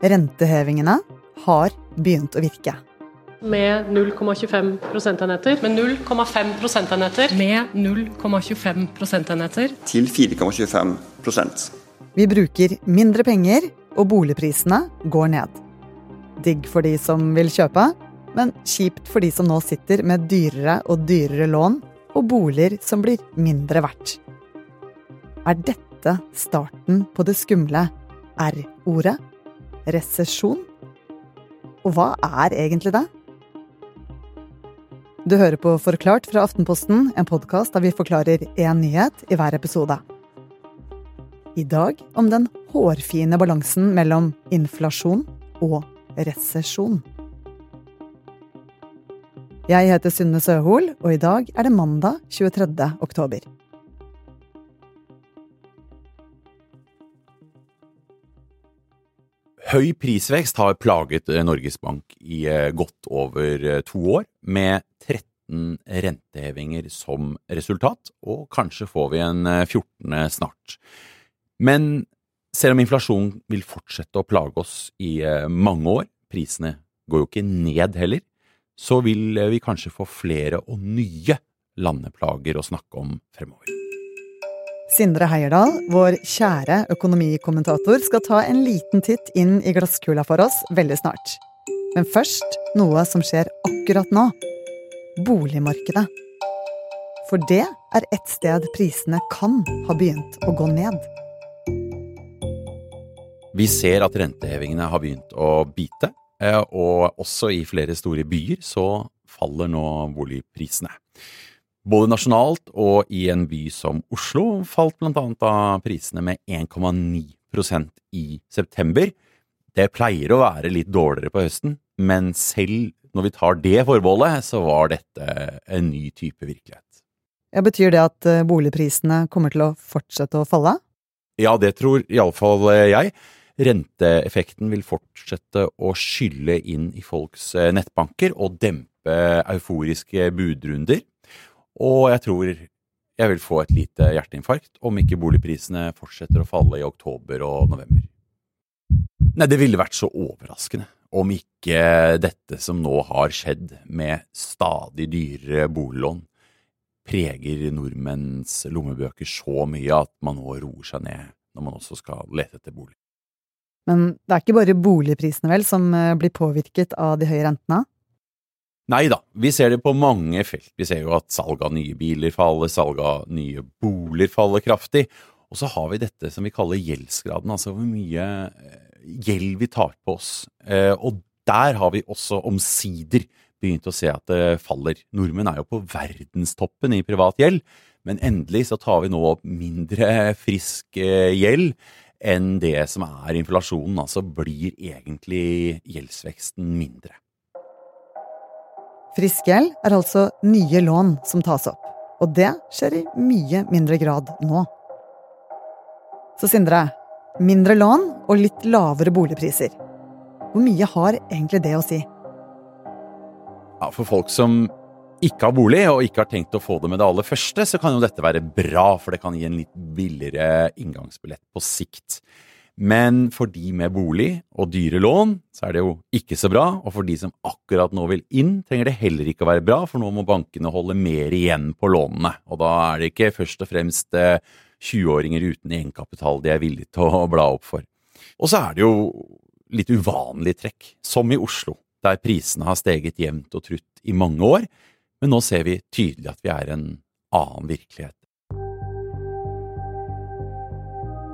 Rentehevingene har begynt å virke. Med 0,25 prosentenheter. Med 0,5 prosentenheter. Med 0,25 prosentenheter. Til 4,25 prosent. Vi bruker mindre penger, og boligprisene går ned. Digg for de som vil kjøpe, men kjipt for de som nå sitter med dyrere og dyrere lån og boliger som blir mindre verdt. Er dette starten på det skumle R-ordet? Resesjon? Og hva er egentlig det? Du hører på Forklart fra Aftenposten, en podkast der vi forklarer én nyhet i hver episode. I dag om den hårfine balansen mellom inflasjon og resesjon. Jeg heter Synne Søhol, og i dag er det mandag 23. oktober. Høy prisvekst har plaget eh, Norges Bank i eh, godt over eh, to år, med 13 rentehevinger som resultat, og kanskje får vi en 14. snart. Men selv om inflasjonen vil fortsette å plage oss i mange år, prisene går jo ikke ned heller, så vil vi kanskje få flere og nye landeplager å snakke om fremover. Sindre Heierdal, vår kjære økonomikommentator, skal ta en liten titt inn i glasskula for oss veldig snart. Men først noe som skjer akkurat nå. Boligmarkedet. For det er ett sted prisene kan ha begynt å gå ned. Vi ser at rentehevingene har begynt å bite, eh, og også i flere store byer så faller nå boligprisene. Både nasjonalt og i en by som Oslo falt blant annet av prisene med 1,9% i september. Det pleier å være litt dårligere på høsten, men selv når vi tar det forbeholdet, så var dette en ny type virkelighet. Ja, betyr det at eh, boligprisene kommer til å fortsette å falle? Ja, det tror iallfall jeg. Renteeffekten vil fortsette å skylle inn i folks eh, nettbanker og dempe euforiske budrunder. Og jeg tror jeg vil få et lite hjerteinfarkt om ikke boligprisene fortsetter å falle i oktober og november. Nei, det ville vært så overraskende om ikke dette som nå har skjedd, med stadig dyrere boliglån, preger nordmenns lommebøker så mye at man nå roer seg ned når man også skal lete etter bolig. Men det er ikke bare boligprisene vel som eh, blir påvirket av de høye rentene? Nei da, vi ser det på mange felt. Vi ser jo at salg av nye biler faller, salg av nye boliger faller kraftig. Og så har vi dette som vi kaller gjeldsgraden, altså hvor mye eh, gjeld vi tar på oss. Eh, og der har vi også omsider begynt å se at det faller. Nordmenn er jo på verdenstoppen i privat gjeld, men endelig så tar vi nå opp mindre frisk eh, gjeld enn det som er inflasjonen. Altså blir egentlig gjeldsveksten mindre. Frisk gjeld er altså nye lån som tas opp, og det skjer i mye mindre grad nå. Så Sindre, mindre lån og litt lavere boligpriser. Hvor mye har egentlig det å si? Ja, For folk som ikke har bolig og ikke har tenkt å få det med det aller første, så kan jo dette være bra, for det kan gi en litt billigere inngangsbillett på sikt. Men for de med bolig og dyre lån, så er det jo ikke så bra. Og for de som akkurat nå vil inn, trenger det heller ikke å være bra, for nå må bankene holde mer igjen på lånene. Og da er det ikke først og fremst 20-åringer eh, uten egenkapital de er villige til å bla opp for. Og så er det jo litt uvanlig trekk, som i Oslo, der prisene har steget jevnt og trutt i mange år, men nå ser vi tydelig at vi er en annen virkelighet.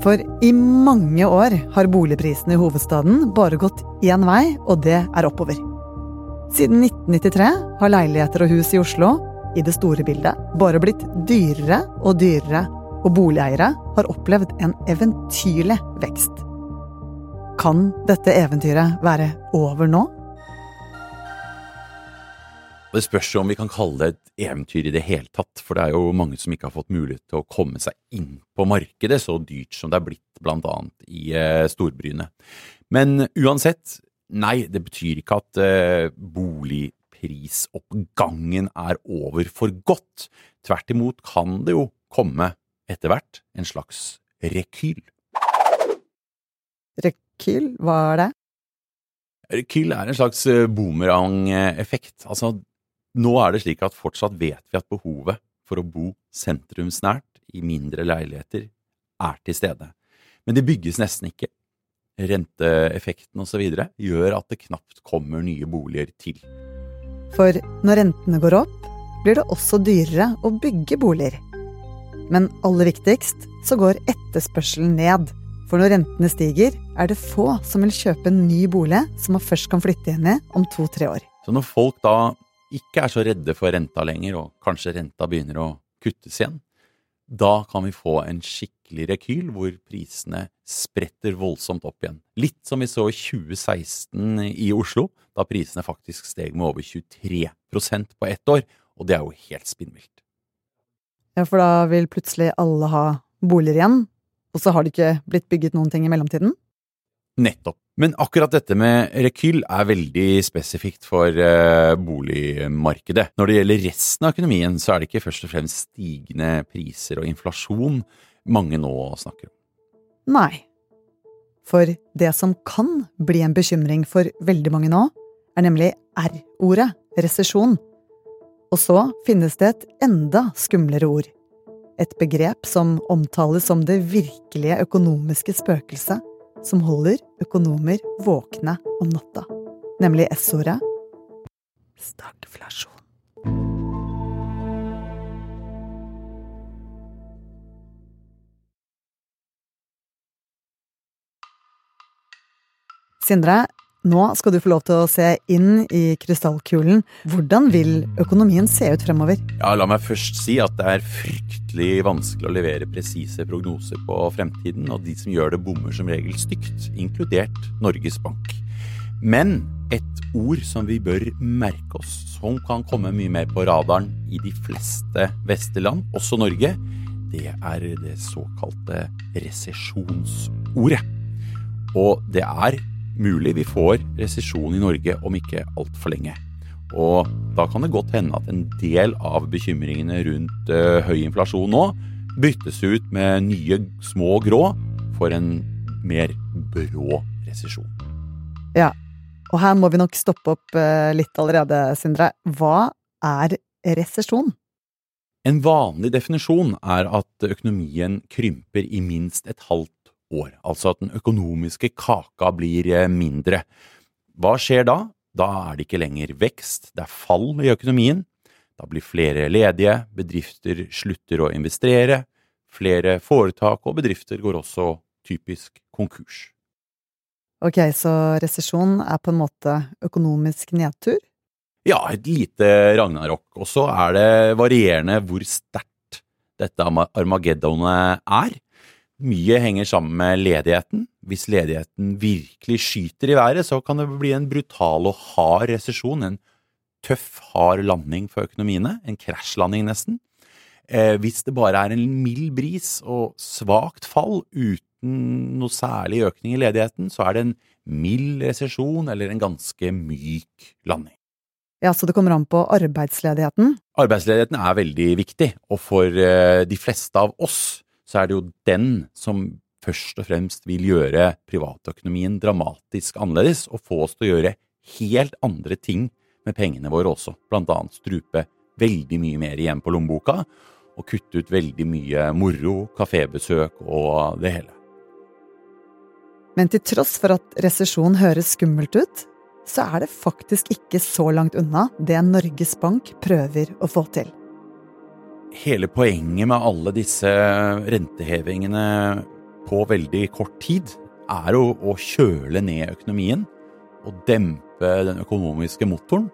For i mange år har boligprisene i hovedstaden bare gått én vei, og det er oppover. Siden 1993 har leiligheter og hus i Oslo, i det store bildet, bare blitt dyrere og dyrere, og boligeiere har opplevd en eventyrlig vekst. Kan dette eventyret være over nå? Og Det spørs jo om vi kan kalle det et eventyr i det hele tatt, for det er jo mange som ikke har fått mulighet til å komme seg inn på markedet, så dyrt som det er blitt blant annet i eh, storbyene. Men uansett, nei, det betyr ikke at eh, boligprisoppgangen er over for godt. Tvert imot kan det jo komme etter hvert en slags rekyl. Rekyl, hva er det? Rekyl er en slags eh, boomerang-effekt. Altså, nå er det slik at fortsatt vet vi at behovet for å bo sentrumsnært i mindre leiligheter er til stede. Men det bygges nesten ikke. Renteeffekten osv. gjør at det knapt kommer nye boliger til. For når rentene går opp, blir det også dyrere å bygge boliger. Men aller viktigst så går etterspørselen ned. For når rentene stiger, er det få som vil kjøpe en ny bolig som man først kan flytte inn i om to-tre år. Så når folk da ikke er så redde for renta lenger, og kanskje renta begynner å kuttes igjen, da kan vi få en skikkelig rekyl hvor prisene spretter voldsomt opp igjen. Litt som vi så i 2016 i Oslo, da prisene faktisk steg med over 23% på ett år, og det er jo helt spinnvilt. Ja, for da vil plutselig alle ha boliger igjen, og så har det ikke blitt bygget noen ting i mellomtiden? Nettopp. Men akkurat dette med rekyl er veldig spesifikt for uh, boligmarkedet. Når det gjelder resten av økonomien, så er det ikke først og fremst stigende priser og inflasjon mange nå snakker om. Nei. For det som kan bli en bekymring for veldig mange nå, er nemlig R-ordet, resesjon. Og så finnes det et enda skumlere ord. Et begrep som omtales som det virkelige økonomiske spøkelset som holder økonomer våkne om natta, nemlig S-ordet stagflasjon. Sindre, nå skal du få lov til å se inn i krystallkulen. Hvordan vil økonomien se ut fremover? Ja, La meg først si at det er fryktelig vanskelig å levere presise prognoser på fremtiden, og de som gjør det, bommer som regel stygt, inkludert Norges Bank. Men et ord som vi bør merke oss, som kan komme mye mer på radaren i de fleste vestlige land, også Norge, det er det såkalte resesjonsordet. Og det er mulig vi får resesjon i Norge om ikke altfor lenge. Og da kan det godt hende at en del av bekymringene rundt uh, høy inflasjon nå byttes ut med nye små grå for en mer brå resesjon. Ja, og her må vi nok stoppe opp uh, litt allerede, Sindre. Hva er resesjon? En vanlig definisjon er at økonomien krymper i minst et halvt år, altså at den økonomiske kaka blir eh, mindre. Hva skjer da? Da er det ikke lenger vekst, det er fall i økonomien. Da blir flere ledige, bedrifter slutter å investere, flere foretak og bedrifter går også typisk konkurs. Ok, så resesjon er på en måte økonomisk nedtur? Ja, et lite ragnarok. Og så er det varierende hvor sterkt dette armageddonet er. Mye henger sammen med ledigheten. Hvis ledigheten virkelig skyter i været, så kan det bli en brutal og hard resesjon. En tøff, hard landing for økonomiene. En krasjlanding, nesten. Eh, hvis det bare er en mild bris og svakt fall uten noe særlig økning i ledigheten, så er det en mild resesjon eller en ganske myk landing. Ja, Så det kommer an på arbeidsledigheten? Arbeidsledigheten er veldig viktig, og for eh, de fleste av oss så er det jo den som først og fremst vil gjøre privatøkonomien dramatisk annerledes, og få oss til å gjøre helt andre ting med pengene våre også, annet strupe veldig mye mer igjen på lommeboka, og kutte ut veldig mye moro, kafébesøk og det hele. Men til tross for at resesjon høres skummelt ut, så er det faktisk ikke så langt unna det Norges Bank prøver å få til hele poenget med alle disse rentehevingene på veldig kort tid, er å, å kjøle ned økonomien og dempe den økonomiske motoren.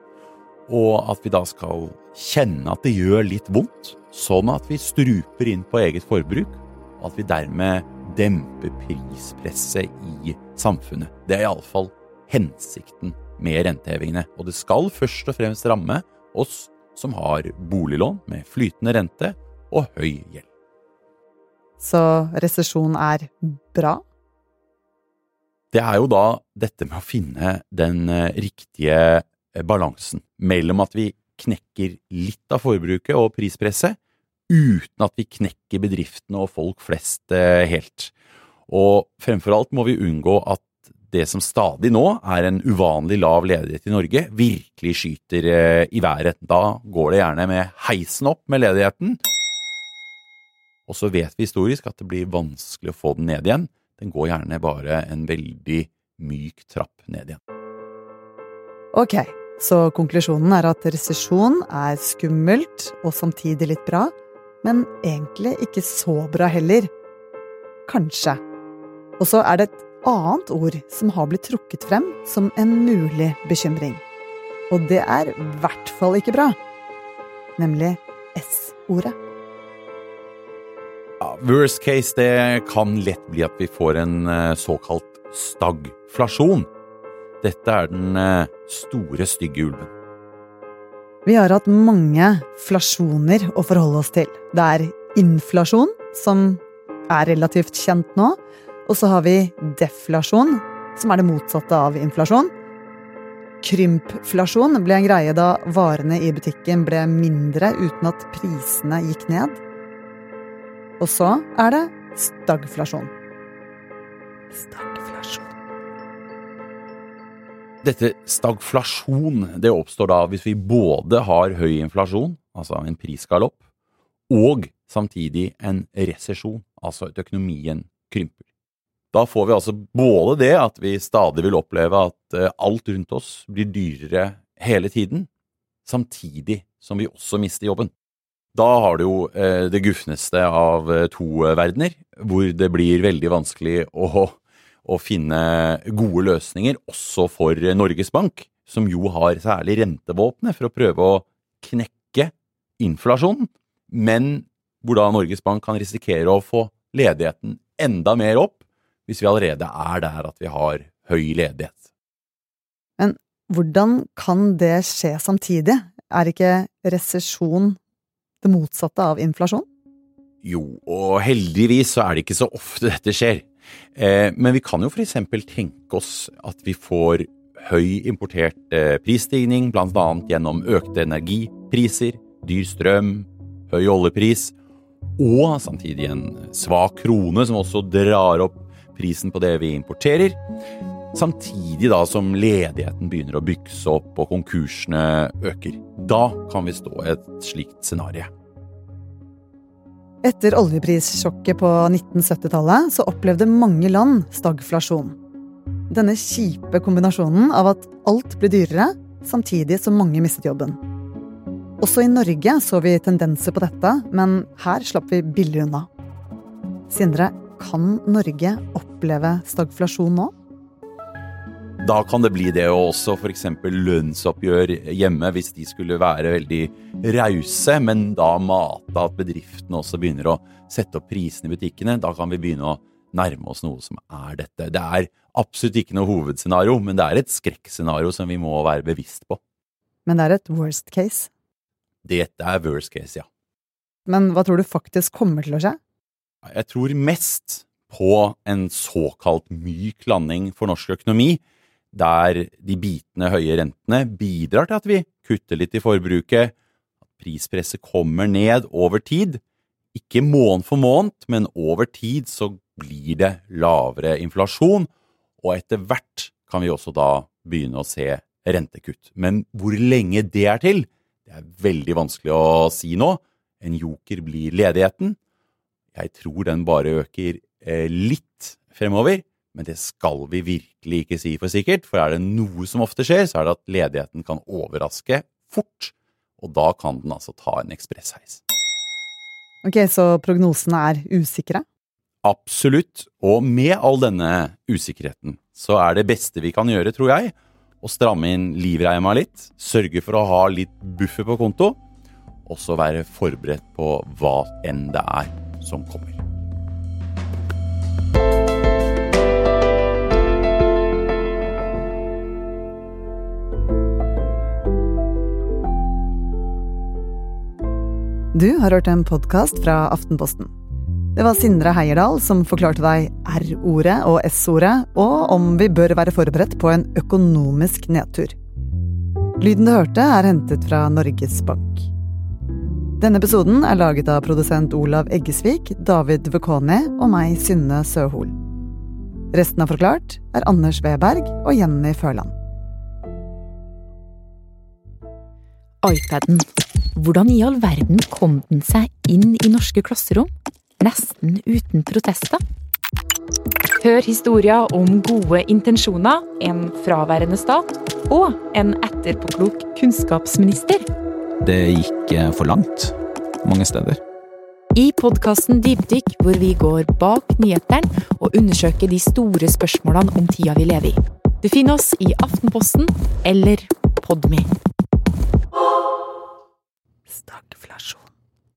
Og at vi da skal kjenne at det gjør litt vondt, sånn at vi struper inn på eget forbruk. Og at vi dermed demper prispresset i samfunnet. Det er iallfall hensikten med rentehevingene. Og det skal først og fremst ramme oss som har boliglån med flytende rente og høy gjeld. Så resesjon er bra? Det er jo da dette med å finne den eh, riktige eh, balansen mellom at vi knekker litt av forbruket og prispresset, uten at vi knekker bedriftene og folk flest eh, helt. Og fremfor alt må vi unngå at det som stadig nå er en uvanlig lav ledighet i Norge, virkelig skyter eh, i været. Da går det gjerne med heisen opp med ledigheten. Og så vet vi historisk at det blir vanskelig å få den ned igjen. Den går gjerne bare en veldig myk trapp ned igjen. Ok, så konklusjonen er at resesjon er skummelt og samtidig litt bra, men egentlig ikke så bra heller. Kanskje. Og så er det et annet ord som har blitt trukket frem som en mulig bekymring. Og det er i hvert fall ikke bra. Nemlig S-ordet. Ja, worst case det kan lett bli at vi får en eh, såkalt stagflasjon. Dette er den eh, store, stygge ulven. Vi har hatt mange flasjoner å forholde oss til. Det er inflasjon, som er relativt kjent nå. Og så har vi deflasjon, som er det motsatte av inflasjon. Krympflasjon ble en greie da varene i butikken ble mindre uten at prisene gikk ned. Og så er det stagflasjon. Stagflasjon Dette stagflasjon det oppstår da hvis vi både har høy inflasjon, altså en prisgalopp, og samtidig en resesjon, altså at økonomien krymper. Da får vi altså både det at vi stadig vil oppleve at eh, alt rundt oss blir dyrere hele tiden, samtidig som vi også mister jobben. Da har du jo eh, det gufneste av eh, to verdener, hvor det blir veldig vanskelig å, å finne gode løsninger også for Norges Bank, som jo har særlig rentevåpenet for å prøve å knekke inflasjonen, men hvor da Norges Bank kan risikere å få ledigheten enda mer opp hvis vi allerede er der at vi har høy ledighet. Men hvordan kan det skje samtidig? Er ikke resesjon det motsatte av inflasjon? Jo, og heldigvis så er det ikke så ofte dette skjer. Eh, men vi kan jo eksempel tenke oss at vi får høy importert eh, prisstigning, annet gjennom økte energipriser, dyr strøm, høy oljepris, og samtidig en svak krone som også drar opp prisen på det vi importerer. Samtidig da som ledigheten begynner å bykse opp og konkursene øker. Da kan vi stå i et slikt scenario. Etter oljeprissjokket på 1970-tallet så opplevde mange land stagflasjon. Denne kjipe kombinasjonen av at alt ble dyrere, samtidig som mange mistet jobben. Også i Norge så vi tendenser på dette, men her slapp vi billig unna. Sindre, kan Norge oppleve stagflasjon nå? Da kan det bli det, og også f.eks. lønnsoppgjør hjemme, hvis de skulle være veldig rause, men da mate at bedriftene også begynner å sette opp prisene i butikkene. Da kan vi begynne å nærme oss noe som er dette. Det er absolutt ikke noe hovedscenario, men det er et skrekkscenario som vi må være bevisst på. Men det er et worst case? Dette er worst case, ja. Men hva tror du faktisk kommer til å skje? Jeg tror mest på en såkalt myk landing for norsk økonomi, der de bitende høye rentene bidrar til at vi kutter litt i forbruket, at prispresset kommer ned over tid. Ikke måned for måned, men over tid så blir det lavere inflasjon, og etter hvert kan vi også da begynne å se rentekutt. Men hvor lenge det er til, det er veldig vanskelig å si nå. En joker blir ledigheten, jeg tror den bare øker eh, litt fremover, men det skal vi virkelig ikke si for sikkert, for er det noe som ofte skjer, så er det at ledigheten kan overraske fort, og da kan den altså ta en ekspressheis. Ok, så prognosene er usikre? Absolutt, og med all denne usikkerheten så er det beste vi kan gjøre, tror jeg, å stramme inn livreima litt, sørge for å ha litt buffer på konto, og så være forberedt på hva enn det er som kommer. Du har hørt en podkast fra Aftenposten. Det var Sindre Heierdal som forklarte deg R-ordet og S-ordet, og om vi bør være forberedt på en økonomisk nedtur. Lyden du hørte, er hentet fra Norges Bank. Denne episoden er laget av produsent Olav Eggesvik, David Vekoni og meg, Synne Søhol. Resten av Forklart er Anders Weberg og Jenny Førland. iPaden. Hvordan i all verden kom den seg inn i norske klasserom? Nesten uten protester? Hør historier om gode intensjoner, en fraværende stat og en etterpåklok kunnskapsminister. Det gikk eh, for langt mange steder. I podkasten Dypdykk, hvor vi går bak nyhetene og undersøker de store spørsmålene om tida vi lever i. Du finner oss i Aftenposten eller Podme. Stagflasjon.